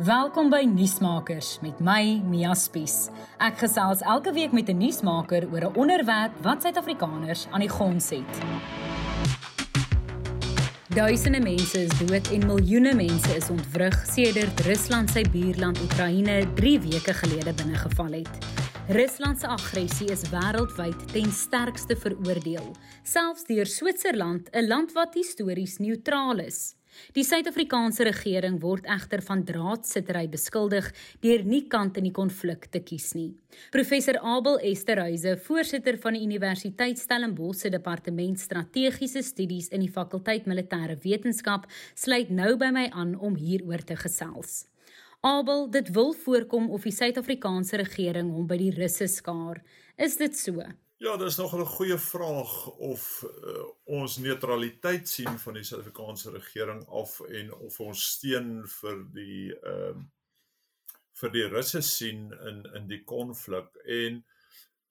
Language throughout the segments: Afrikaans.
Welkom by Nuusmakers met my Mia Spies. Ek gesels elke week met 'n nuusmaker oor 'n onderwerp wat Suid-Afrikaners aan die gons het. Duisende mense is dood en miljoene mense is ontwrig sedert Rusland sy buurland Oekraïne 3 weke gelede binnegeval het. Rusland se aggressie is wêreldwyd ten sterkste veroordeel, selfs deur Switserland, 'n land wat histories neutraal is. Die Suid-Afrikaanse regering word egter van draadsittery beskuldig deur nie kant in die konflik te kies nie. Professor Abel Esterhuise, voorsitter van die Universiteit Stellenbosch se departement strategiese studies in die fakulteit militêre wetenskap, sluit nou by my aan om hieroor te gesels. Abel, dit wil voorkom of die Suid-Afrikaanse regering hom by die Russe skaar. Is dit so? Ja, dis nog 'n goeie vraag of uh, ons neutraliteit sien van die Suid-Afrikaanse regering af en of ons steun vir die ehm uh, vir die Russe sien in in die konflik en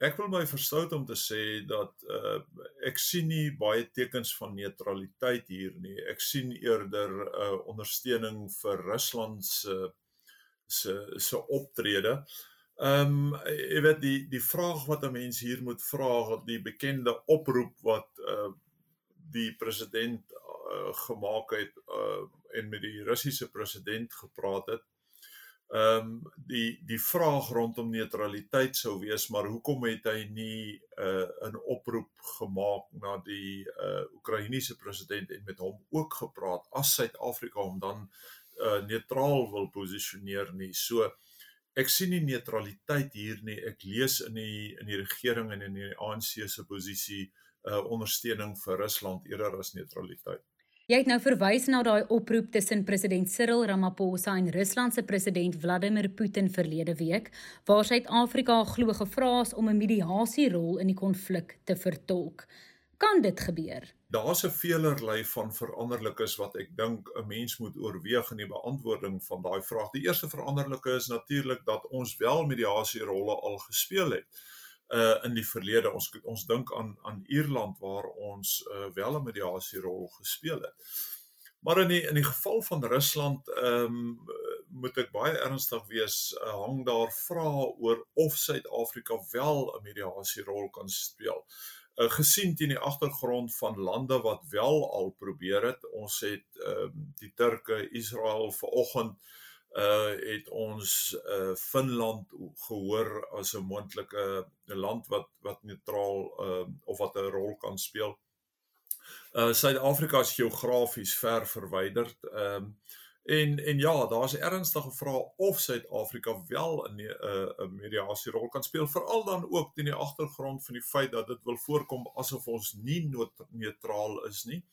ek wil my verstout om te sê dat uh, ek sien nie baie tekens van neutraliteit hier nie. Ek sien eerder 'n uh, ondersteuning vir Rusland se se se optrede. Ehm um, jy weet die die vraag wat 'n mens hier moet vra, die bekende oproep wat uh die president uh, gemaak het uh en met die Russiese president gepraat het. Ehm um, die die vraag rondom neutraliteit sou wees, maar hoekom het hy nie uh 'n oproep gemaak na die uh Oekraïense president en met hom ook gepraat as Suid-Afrika om dan uh neutraal wil posisioneer nie. So uh ek sien nie neutraliteit hier nie. Ek lees in die in die regering en in die ANC se posisie uh, ondersteuning vir Rusland eerder as neutraliteit. Jy het nou verwys na daai oproep tussen president Cyril Ramaphosa en Rusland se president Vladimir Putin verlede week, waar Suid-Afrika glo gevra is om 'n mediasierol in die konflik te vertolk. Kan dit gebeur? Daar's 'n veelerlei van veranderlikes wat ek dink 'n mens moet oorweeg in die beantwoording van daai vraag. Die eerste veranderlike is natuurlik dat ons wel mediasierolle al gespeel het uh in die verlede. Ons ons dink aan aan Ierland waar ons uh wel 'n mediasierol gespeel het. Maar in die in die geval van Rusland ehm um, moet ek baie ernstig wees, uh, hang daar vrae oor of Suid-Afrika wel 'n mediasierol kan speel. Uh, gesien teen die agtergrond van lande wat wel al probeer het. Ons het ehm uh, die Turke, Israel vanoggend uh het ons uh Finland gehoor as 'n moontlike 'n land wat wat neutraal uh of wat 'n rol kan speel. Uh Suid-Afrika is geografies ver verwyderd. Ehm uh, En en ja, daar's 'n ernstige vraag of Suid-Afrika wel 'n 'n uh, mediasierol kan speel, veral dan ook teen die agtergrond van die feit dat dit wil voorkom asof ons nie neutraal is nie.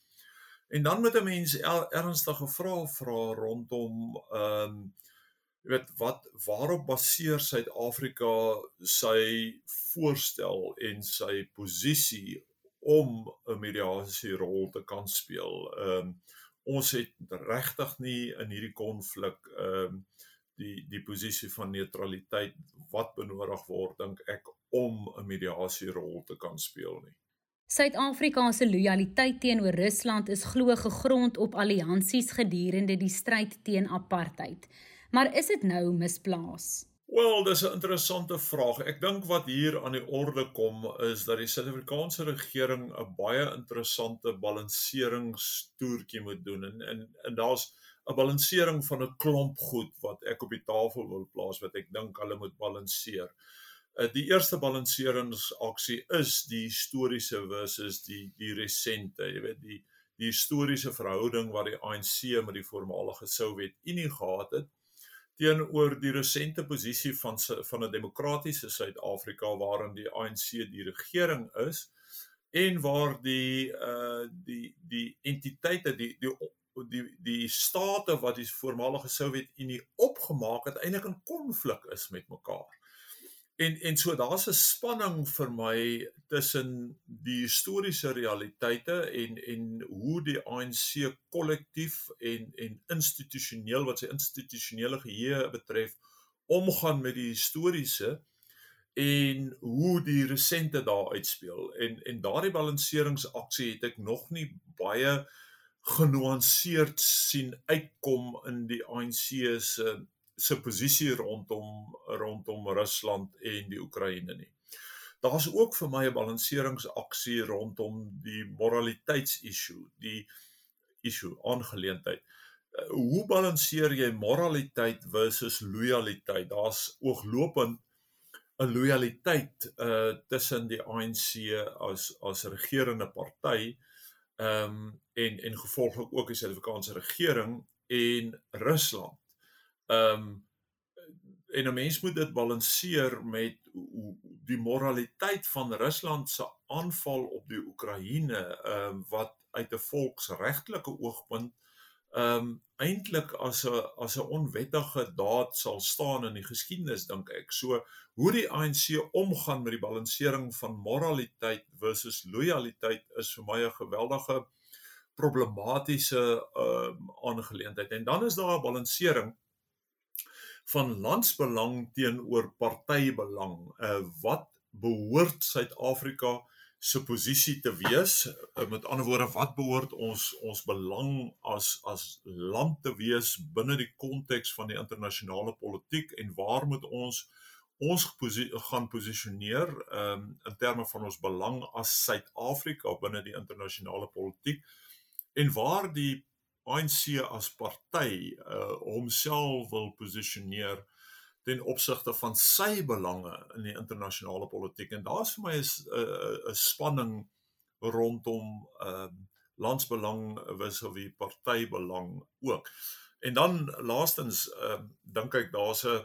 En dan moet 'n mens ernstige vrae vra rondom ehm um, jy weet wat waarop baseer Suid-Afrika sy voorstel en sy posisie om 'n mediasierol te kan speel. Ehm um, ons het regtig nie in hierdie konflik ehm uh, die die posisie van neutraliteit wat benodig word dink ek om 'n mediasierol te kan speel nie. Suid-Afrika se lojaliteit teenoor Rusland is glo gegrond op alliansies gedurende die stryd teen apartheid. Maar is dit nou misplaas? Wel, dis 'n interessante vraag. Ek dink wat hier aan die orde kom is dat die Suid-Afrikaanse regering 'n baie interessante balanseringstoertjie moet doen en en, en daar's 'n balansering van 'n klomp goed wat ek op die tafel wil plaas wat ek dink hulle moet balanseer. Uh, die eerste balanseringsaksie is die historiese versus die die resente, jy weet die die historiese verhouding wat die ANC met die voormalige Sowjetunie gehad het teenoor die resente posisie van van 'n demokratiese Suid-Afrika waarin die ANC die regering is en waar die uh die die entiteite die die die die state wat die voormalige Sowjetunie opgemaak het eintlik in konflik is met mekaar. En en so daar's 'n spanning vir my tussen die historiese realiteite en en hoe die ANC kollektief en en institusioneel wat sy institusionele geheue betref omgaan met die historiese en hoe die resente daar uitspeel. En en daardie balanseringsaksie het ek nog nie baie genuanceerd sien uitkom in die ANC se se posisie rondom rondom Rusland en die Oekraïne nie. Daar's ook vir my 'n balanseringsaksie rondom die moraliteitsissue, die issue aangeleentheid. Uh, hoe balanseer jy moraliteit versus loyaliteit? Daar's ooglopend 'n loyaliteit uh tussen die ANC as as regerende party ehm um, en en gevolglik ook die Suid-Afrikaanse regering en Rusland. Ehm um, en 'n mens moet dit balanseer met die moraliteit van Rusland se aanval op die Oekraïne ehm um, wat uit 'n volksregtelike oogpunt ehm um, eintlik as 'n as 'n onwettige daad sal staan in die geskiedenis dink ek. So hoe die ANC omgaan met die balansering van moraliteit versus loyaliteit is vir my 'n geweldige problematiese ehm um, aangeleentheid. En dan is daar 'n balansering van landsbelang teenoor partybelang. Uh wat behoort Suid-Afrika se posisie te wees? Uh, met ander woorde, wat behoort ons ons belang as as land te wees binne die konteks van die internasionale politiek en waar moet ons ons posi gaan posisioneer um, in terme van ons belang as Suid-Afrika binne die internasionale politiek? en waar die ANC as party uh, homself wil posisioneer ten opsigte van sy belange in die internasionale politiek en daar's vir my 'n 'n spanning rondom uh, landsbelang vis-à-vis partybelang ook. En dan laastens uh, dink ek daar's 'n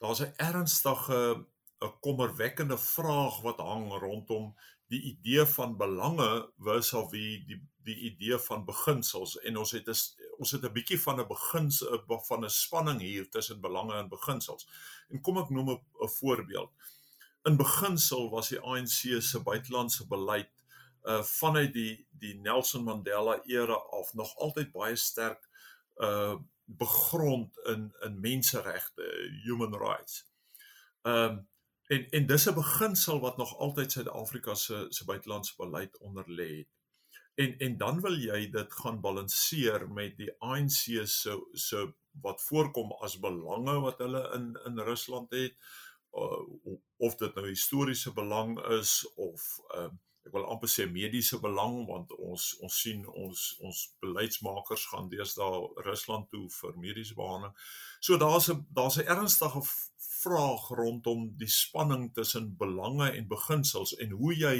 daar's 'n ernstige 'n kommerwekkende vraag wat hang rondom die idee van belange vis-à-vis die die idee van beginsels en ons het 'n ons het 'n bietjie van 'n begins van 'n spanning hier tussen belange en beginsels. En kom ek noem 'n voorbeeld. In beginsel was die ANC se buitelandse beleid uh vanuit die die Nelson Mandela era af nog altyd baie sterk uh begrond in in menseregte, human rights. Um En en dis 'n beginsel wat nog altyd Suid-Afrika se se buitelandse beleid onder lê. En en dan wil jy dit gaan balanseer met die ANC se se wat voorkom as belange wat hulle in in Rusland het uh, of dit nou historiese belang is of uh, ek wil amper sê mediese belang want ons ons sien ons ons beleidsmakers gaan deesdae Rusland toe vir mediese behandeling. So daar's 'n daar's 'n ernstige vraag rondom die spanning tussen belange en beginsels en hoe jy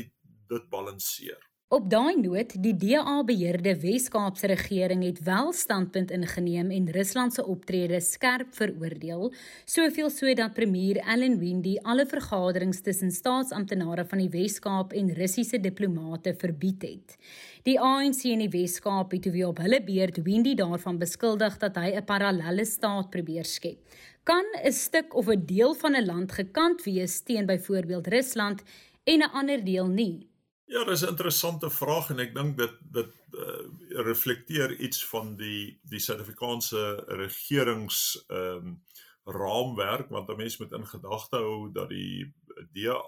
dit balanseer. Op daai noot, die DA-beheerde Wes-Kaapse regering het wel standpunt ingeneem en Rusland se optrede skerp veroordeel, soveel so dat premier Allan Windey alle vergaderings tussen staatsamptenare van die Wes-Kaap en Russiese diplomate verbied het. Die ANC in die Wes-Kaap het weer op hulle beurt Windey daarvan beskuldig dat hy 'n parallelle staat probeer skep. Kan 'n stuk of 'n deel van 'n land gekant wees teen byvoorbeeld Rusland en 'n ander deel nie? Ja, dis 'n interessante vraag en ek dink dit dit uh, reflekteer iets van die die Suid-Afrikaanse regerings ehm um, raamwerk want 'n mens moet in gedagte hou dat die DA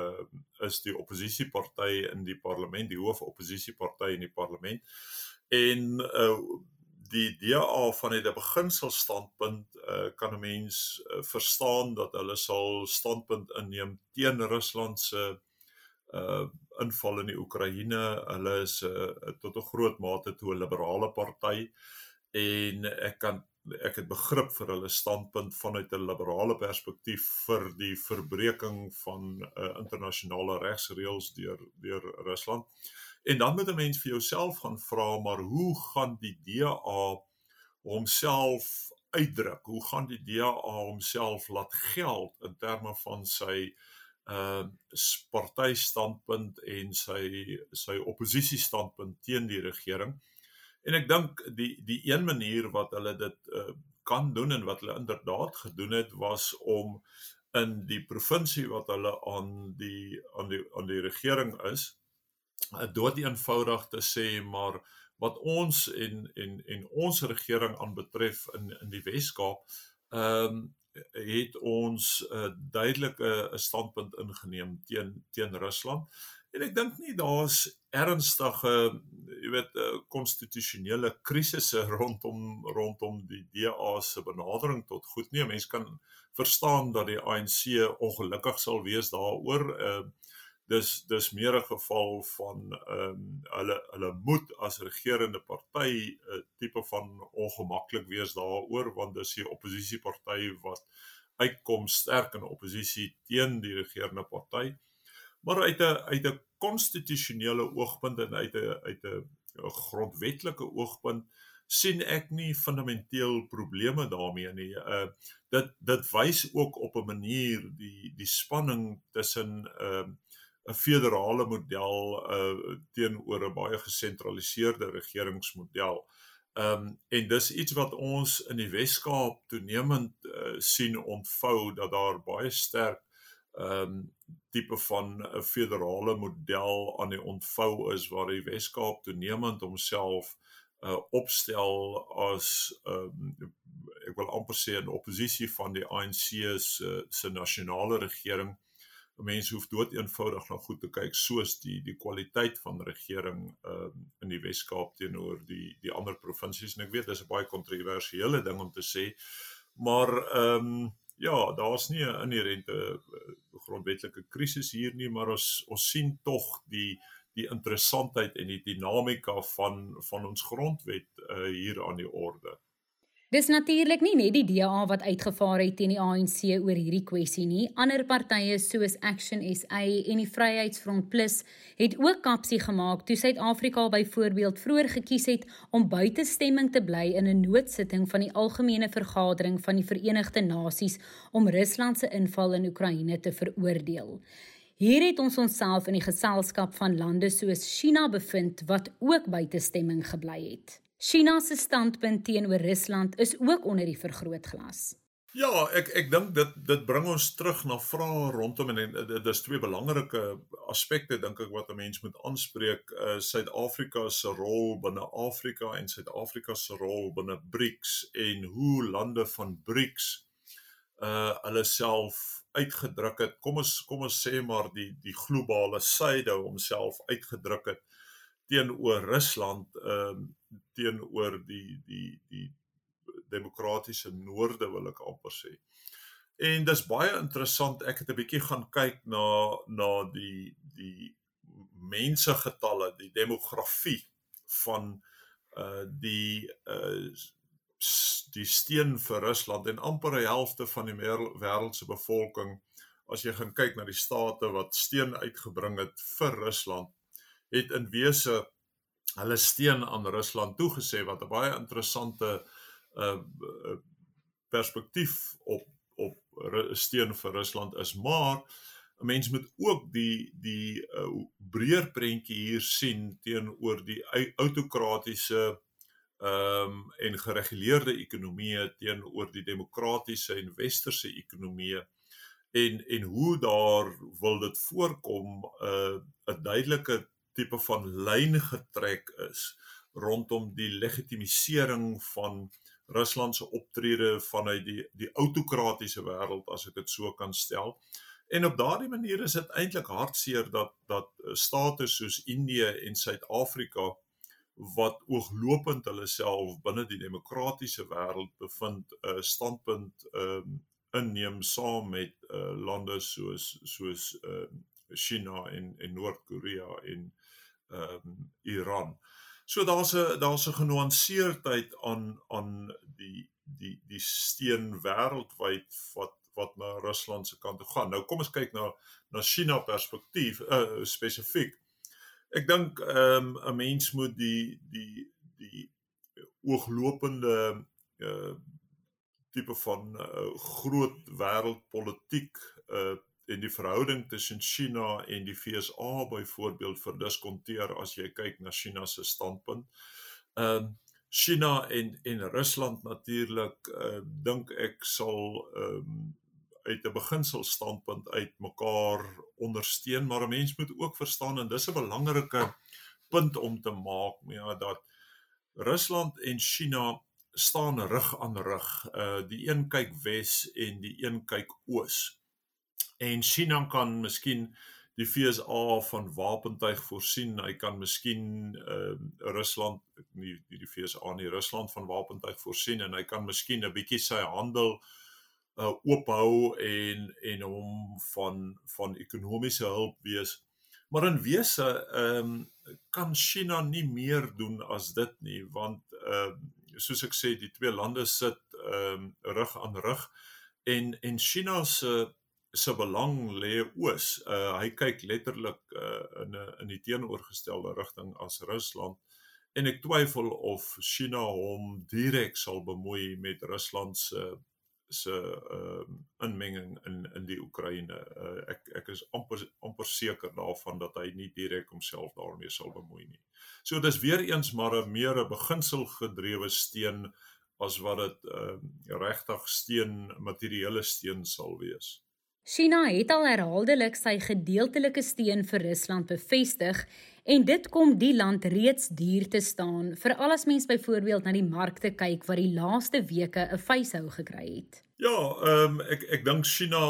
uh, is die oppositieparty in die parlement, die hoof oppositieparty in die parlement. En uh, die DA van die beginselstandpunt uh, kan 'n mens uh, verstaan dat hulle sal standpunt inneem teen Rusland se uh inval in die Oekraïne. Hulle is uh, tot 'n groot mate toe 'n liberale party en ek kan ek het begrip vir hulle standpunt vanuit 'n liberale perspektief vir die verbreeking van uh, internasionale regsreëls deur deur Rusland. En dan moet 'n mens vir jouself gaan vra maar hoe gaan die DA homself uitdruk? Hoe gaan die DA homself laat geld in terme van sy uh partystandpunt en sy sy oppositiestandpunt teen die regering. En ek dink die die een manier wat hulle dit uh kan doen en wat hulle inderdaad gedoen het was om in die provinsie wat hulle aan die aan die aan die regering is uh, dood eenvoudig te sê maar wat ons en en en ons regering aanbetref in in die Wes-Kaap ehm um, het ons uh, duidelike 'n standpunt ingeneem teen teen Rusland En ek dink nie daar's ernstige jy weet konstitusionele krisisse rondom rondom die DA se benadering tot goed nie. Mense kan verstaan dat die ANC ongelukkig sal wees daaroor. Uh dis dis meer 'n geval van ehm um, hulle hulle moet as regerende party 'n uh, tipe van ongemaklik wees daaroor want dis die oppositieparty wat uitkom sterk in oppositie teen die regerende party. Maar uit 'n uit 'n konstitusionele oogpunt en uit 'n uit 'n grondwetlike oogpunt sien ek nie fundamenteel probleme daarmee nie. Uh dit dit wys ook op 'n manier die die spanning tussen ehm uh, 'n federale model uh teenoor 'n baie gesentraliseerde regeringsmodel. Ehm um, en dis iets wat ons in die Wes-Kaap toenemend uh, sien ontvou dat daar baie sterk ehm um, tipe van 'n federale model aan die ontvou is waar die Wes-Kaap toenemend homself uh opstel as ehm um, ek wil amper sê 'n oppositie van die ANC se se nasionale regering 'n mens hoef dood eenvoudig na goed te kyk soos die die kwaliteit van regering um, in die Wes-Kaap teenoor die die ander provinsies en ek weet dis 'n baie kontroversiële ding om te sê maar ehm um, ja daar's nie 'n inherente uh, grondwetlike krisis hier nie maar ons ons sien tog die die interessantheid en die dinamika van van ons grondwet uh, hier aan die orde. Dis natuurlik nie net die DA wat uitgevaar het teen die ANC oor hierdie kwessie nie. Ander partye soos Action SA en die Vryheidsfront Plus het ook kapsie gemaak toe Suid-Afrika byvoorbeeld vroeër gekies het om buitestemming te bly in 'n noodsitting van die Algemene Vergadering van die Verenigde Nasies om Rusland se inval in Oekraïne te veroordeel. Hier het ons onsself in die geselskap van lande soos China bevind wat ook buitestemming gebly het. China se standpunt teenoor Rusland is ook onder die vergrootglas. Ja, ek ek dink dit dit bring ons terug na vrae rondom en dit is twee belangrike aspekte dink ek wat 'n mens moet aanspreek, uh Suid-Afrika se rol binne Afrika en Suid-Afrika se rol binne BRICS en hoe lande van BRICS uh hulle self uitgedruk het. Kom ons kom ons sê maar die die globale suide homself uitgedruk het teenoor Rusland ehm uh, teenoor die die die demokratiese noorde wil ek amper sê. En dis baie interessant. Ek het 'n bietjie gaan kyk na na die die mense getalle, die demografie van uh die uh die steen vir Rusland en amper 'n helfte van die wêreld se bevolking as jy gaan kyk na die state wat steen uitgebring het vir Rusland het in wese hulle steun aan Rusland toegesê wat 'n baie interessante uh perspektief op op steun vir Rusland is. Maar 'n mens moet ook die die uh, breër prentjie hier sien teenoor die autokratiese ehm um, en gereguleerde ekonomieë teenoor die demokratiese en westerse ekonomieë en en hoe daar wil dit voorkom 'n uh, 'n duidelike tipe van lyn getrek is rondom die legitimisering van Rusland se optrede vanuit die die autokratiese wêreld as ek dit so kan stel. En op daardie manier is dit eintlik hartseer dat dat state soos Indië en Suid-Afrika wat ooglopend hulle self binne die demokratiese wêreld bevind 'n uh, standpunt um, inneem saam met uh, lande soos soos uh, China en en Noord-Korea en ehm um, Iran. So daar's 'n daar's 'n genuanceerdheid aan aan die die die steen wêreldwyd wat wat na Rusland se kant toe gaan. Nou kom ons kyk na na China perspektief uh, spesifiek. Ek dink ehm um, 'n mens moet die die die ooglopende uh tipe van uh, groot wêreldpolitiek uh en die verhouding tussen China en die FSA byvoorbeeld verdiskonteer as jy kyk na China se standpunt. Ehm uh, China en en Rusland natuurlik uh, dink ek sal ehm um, uit 'n beginsel standpunt uit mekaar ondersteun, maar 'n mens moet ook verstaan en dis 'n belangrike punt om te maak, ja dat Rusland en China staan rug aan rug. Uh die een kyk wes en die een kyk oos en China kan miskien die FSA van wapentuig voorsien. Hy kan miskien ehm uh, Rusland nie die, die FSA nie Rusland van wapentuig voorsien en hy kan miskien 'n bietjie sy handel uh oophou en en hom van van ekonomiese hulp wees. Maar in wese ehm um, kan China nie meer doen as dit nie want ehm uh, soos ek sê die twee lande sit ehm um, rug aan rug en en China se se belang lê oos. Uh hy kyk letterlik uh in 'n in die teenoorgestelde rigting as Rusland en ek twyfel of China hom direk sal bemoei met Rusland se se uh inmenging in in die Oekraïne. Uh ek ek is amper amper seker daarvan dat hy nie direk homself daarmee sal bemoei nie. So dis weer eens maar 'n meer 'n beginsel gedrewe steen as wat dit uh regtig steen materiële steen sal wees. China het al herhaaldelik sy gedeeltelike steun vir Rusland bevestig en dit kom die land reeds duur te staan, veral as mens byvoorbeeld na die markte kyk wat die laaste weke 'n vuishou gekry het. Ja, ehm um, ek ek dink China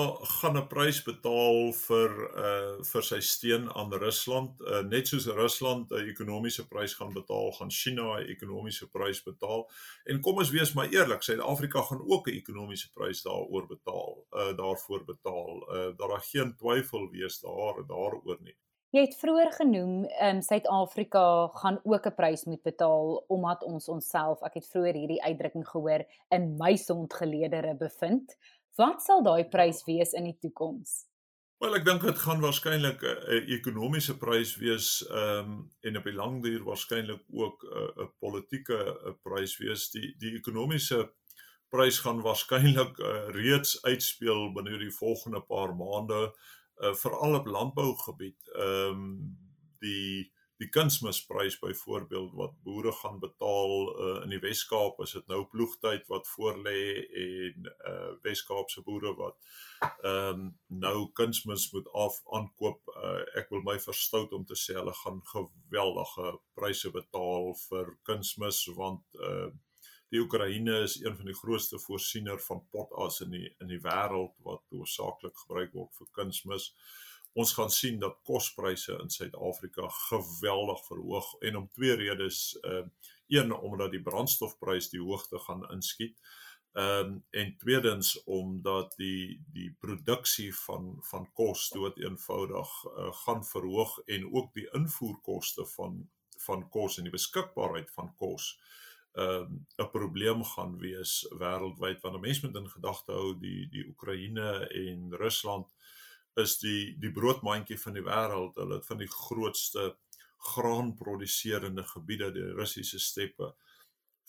gaan 'n prys betaal vir uh vir sy steun aan Rusland. Uh net soos Rusland 'n ekonomiese prys gaan betaal, gaan China 'n ekonomiese prys betaal. En kom ons wees maar eerlik, Suid-Afrika gaan ook 'n ekonomiese prys daaroor betaal, uh daarvoor betaal. Uh daar daar geen twyfel wees daar daaroor nie. Jy het vroeër genoem, ehm um, Suid-Afrika gaan ook 'n prys moet betaal omdat ons onsself, ek het vroeër hierdie uitdrukking gehoor, in muisondgeleedere bevind. Wat sal daai prys wees in die toekoms? Wel, ek dink dit gaan waarskynlik 'n ekonomiese prys wees, ehm um, en op die lang duur waarskynlik ook 'n 'n politieke prys wees. Die die ekonomiese prys gaan waarskynlik uh, reeds uitspeel binne die volgende paar maande uh, veral op landbougebied ehm um, die die kunsmisprys byvoorbeeld wat boere gaan betaal uh, in die Wes-Kaap is dit nou ploegtyd wat voorlê en uh Wes-Kaapse boere wat ehm um, nou kunsmis moet af aankoop uh, ek wil my verstout om te sê hulle gaan geweldige pryse betaal vir kunsmis want uh die Oekraïne is een van die grootste voorsiener van potas in die in die wêreld wat hoofsaaklik gebruik word vir kunsmis. Ons gaan sien dat kospryse in Suid-Afrika geweldig verhoog en om twee redes uh een omdat die brandstofprys die hoogte gaan inskiet. Ehm um, en tweedens omdat die die produksie van van kos dood eenvoudig uh, gaan verhoog en ook die invoerkoste van van kos en die beskikbaarheid van kos uh um, 'n probleem gaan wees wêreldwyd want mense moet in gedagte hou die die Oekraïne en Rusland is die die broodmandjie van die wêreld hulle het van die grootste graanproduserende gebiede die Russiese steppe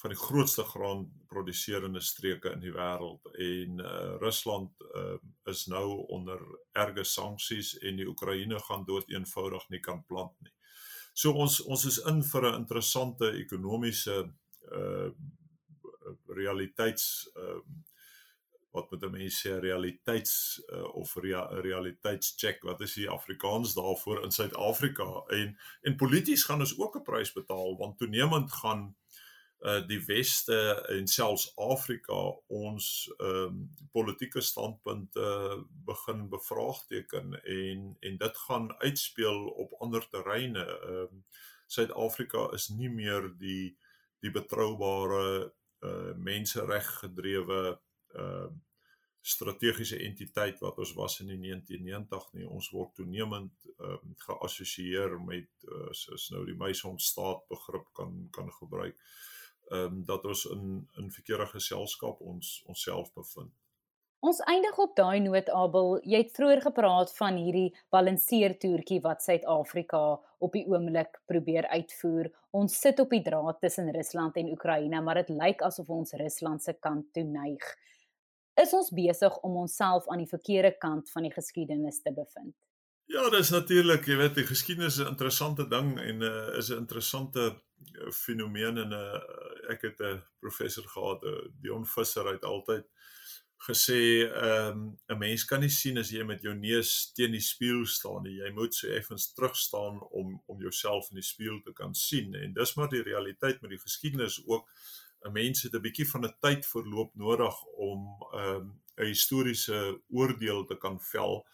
van die grootste graanproduserende streke in die wêreld en uh, Rusland uh, is nou onder erge sanksies en die Oekraïne gaan dood eenvoudig nie kan plant nie. So ons ons is in vir 'n interessante ekonomiese uh realiteits uh wat moet 'n mens sê realiteits uh, of rea, realiteitscheck wat is die Afrikaans daarvoor in Suid-Afrika en en polities gaan ons ook 'n prys betaal want toenemend gaan uh die weste en selfs Afrika ons ehm um, politieke standpunte begin bevraagteken en en dit gaan uitspeel op ander terreine. Ehm um, Suid-Afrika is nie meer die die betroubare uh mensereg gedrewe uh strategiese entiteit wat ons was in die 1990 nie ons word toenemend um, geassosieer met uh, soos nou die meisondstaat begrip kan kan gebruik ehm um, dat ons in in verkeerde geselskap ons onsself bevind Ons eindig op daai noot Abel. Jy het vroeër gepraat van hierdie balanseertoertjie wat Suid-Afrika op die oomblik probeer uitvoer. Ons sit op die draad tussen Rusland en Oekraïne, maar dit lyk asof ons Rusland se kant toe neig. Is ons besig om onsself aan die verkeerde kant van die geskiedenis te bevind? Ja, dis natuurlik, jy weet, die geskiedenis is 'n interessante ding en uh, is 'n interessante uh, fenomeen en uh, ek het 'n professor gehad, uh, Dion Visser uit altyd gesê ehm um, 'n mens kan nie sien as jy met jou neus teen die spieël staan nie. Jy moet so effens terug staan om om jouself in die spieël te kan sien en dis maar die realiteit met die geskiedenis ook. 'n Mens het 'n bietjie van 'n tyd verloop nodig om ehm um, 'n historiese oordeel te kan vel.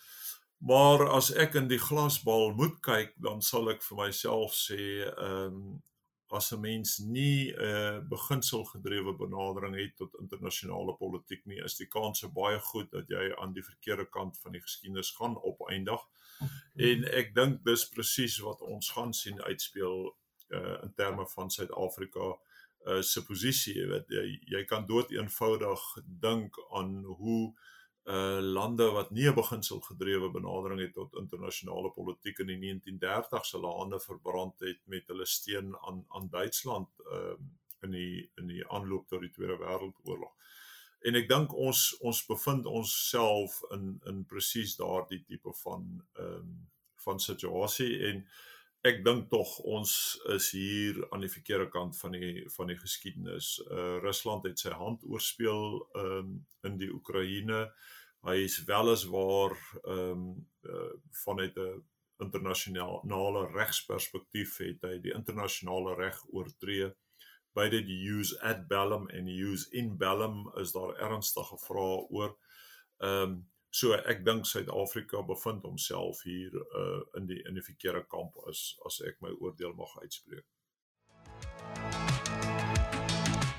Maar as ek in die glasbal moet kyk, dan sal ek vir myself sê, ehm um, as 'n mens nie 'n uh, beginselgedrewe benadering het tot internasionale politiek nie, is die kans baie goed dat jy aan die verkeerde kant van die geskiedenis gaan opeindig. En ek dink dis presies wat ons gaan sien uitspeel uh, in terme van Suid-Afrika uh, se posisie, jy weet jy, jy kan dood eenvoudig dink aan hoe uh lande wat nie 'n beginselgedrewe benadering het tot internasionale politiek in die 1930s se lande verbrand het met hulle steun aan aan Duitsland uh in die in die aanloop tot die Tweede Wêreldoorlog. En ek dink ons ons bevind onsself in in presies daardie tipe van ehm um, van situasie en ek dink tog ons is hier aan die verkeerde kant van die van die geskiedenis. Uh Rusland het sy hand oorspeel ehm um, in die Oekraïne. Uh hy is weliswaar ehm um, uh, vanuit 'n internasionale regsperspektief het hy die internasionale reg oortree. Beide die use ad bellum en die use in bellum is daar ernstige vrae oor. Ehm um, so ek dink Suid-Afrika bevind homself hier uh, in die in die verkeerde kamp as as ek my oordeel mag uitspreek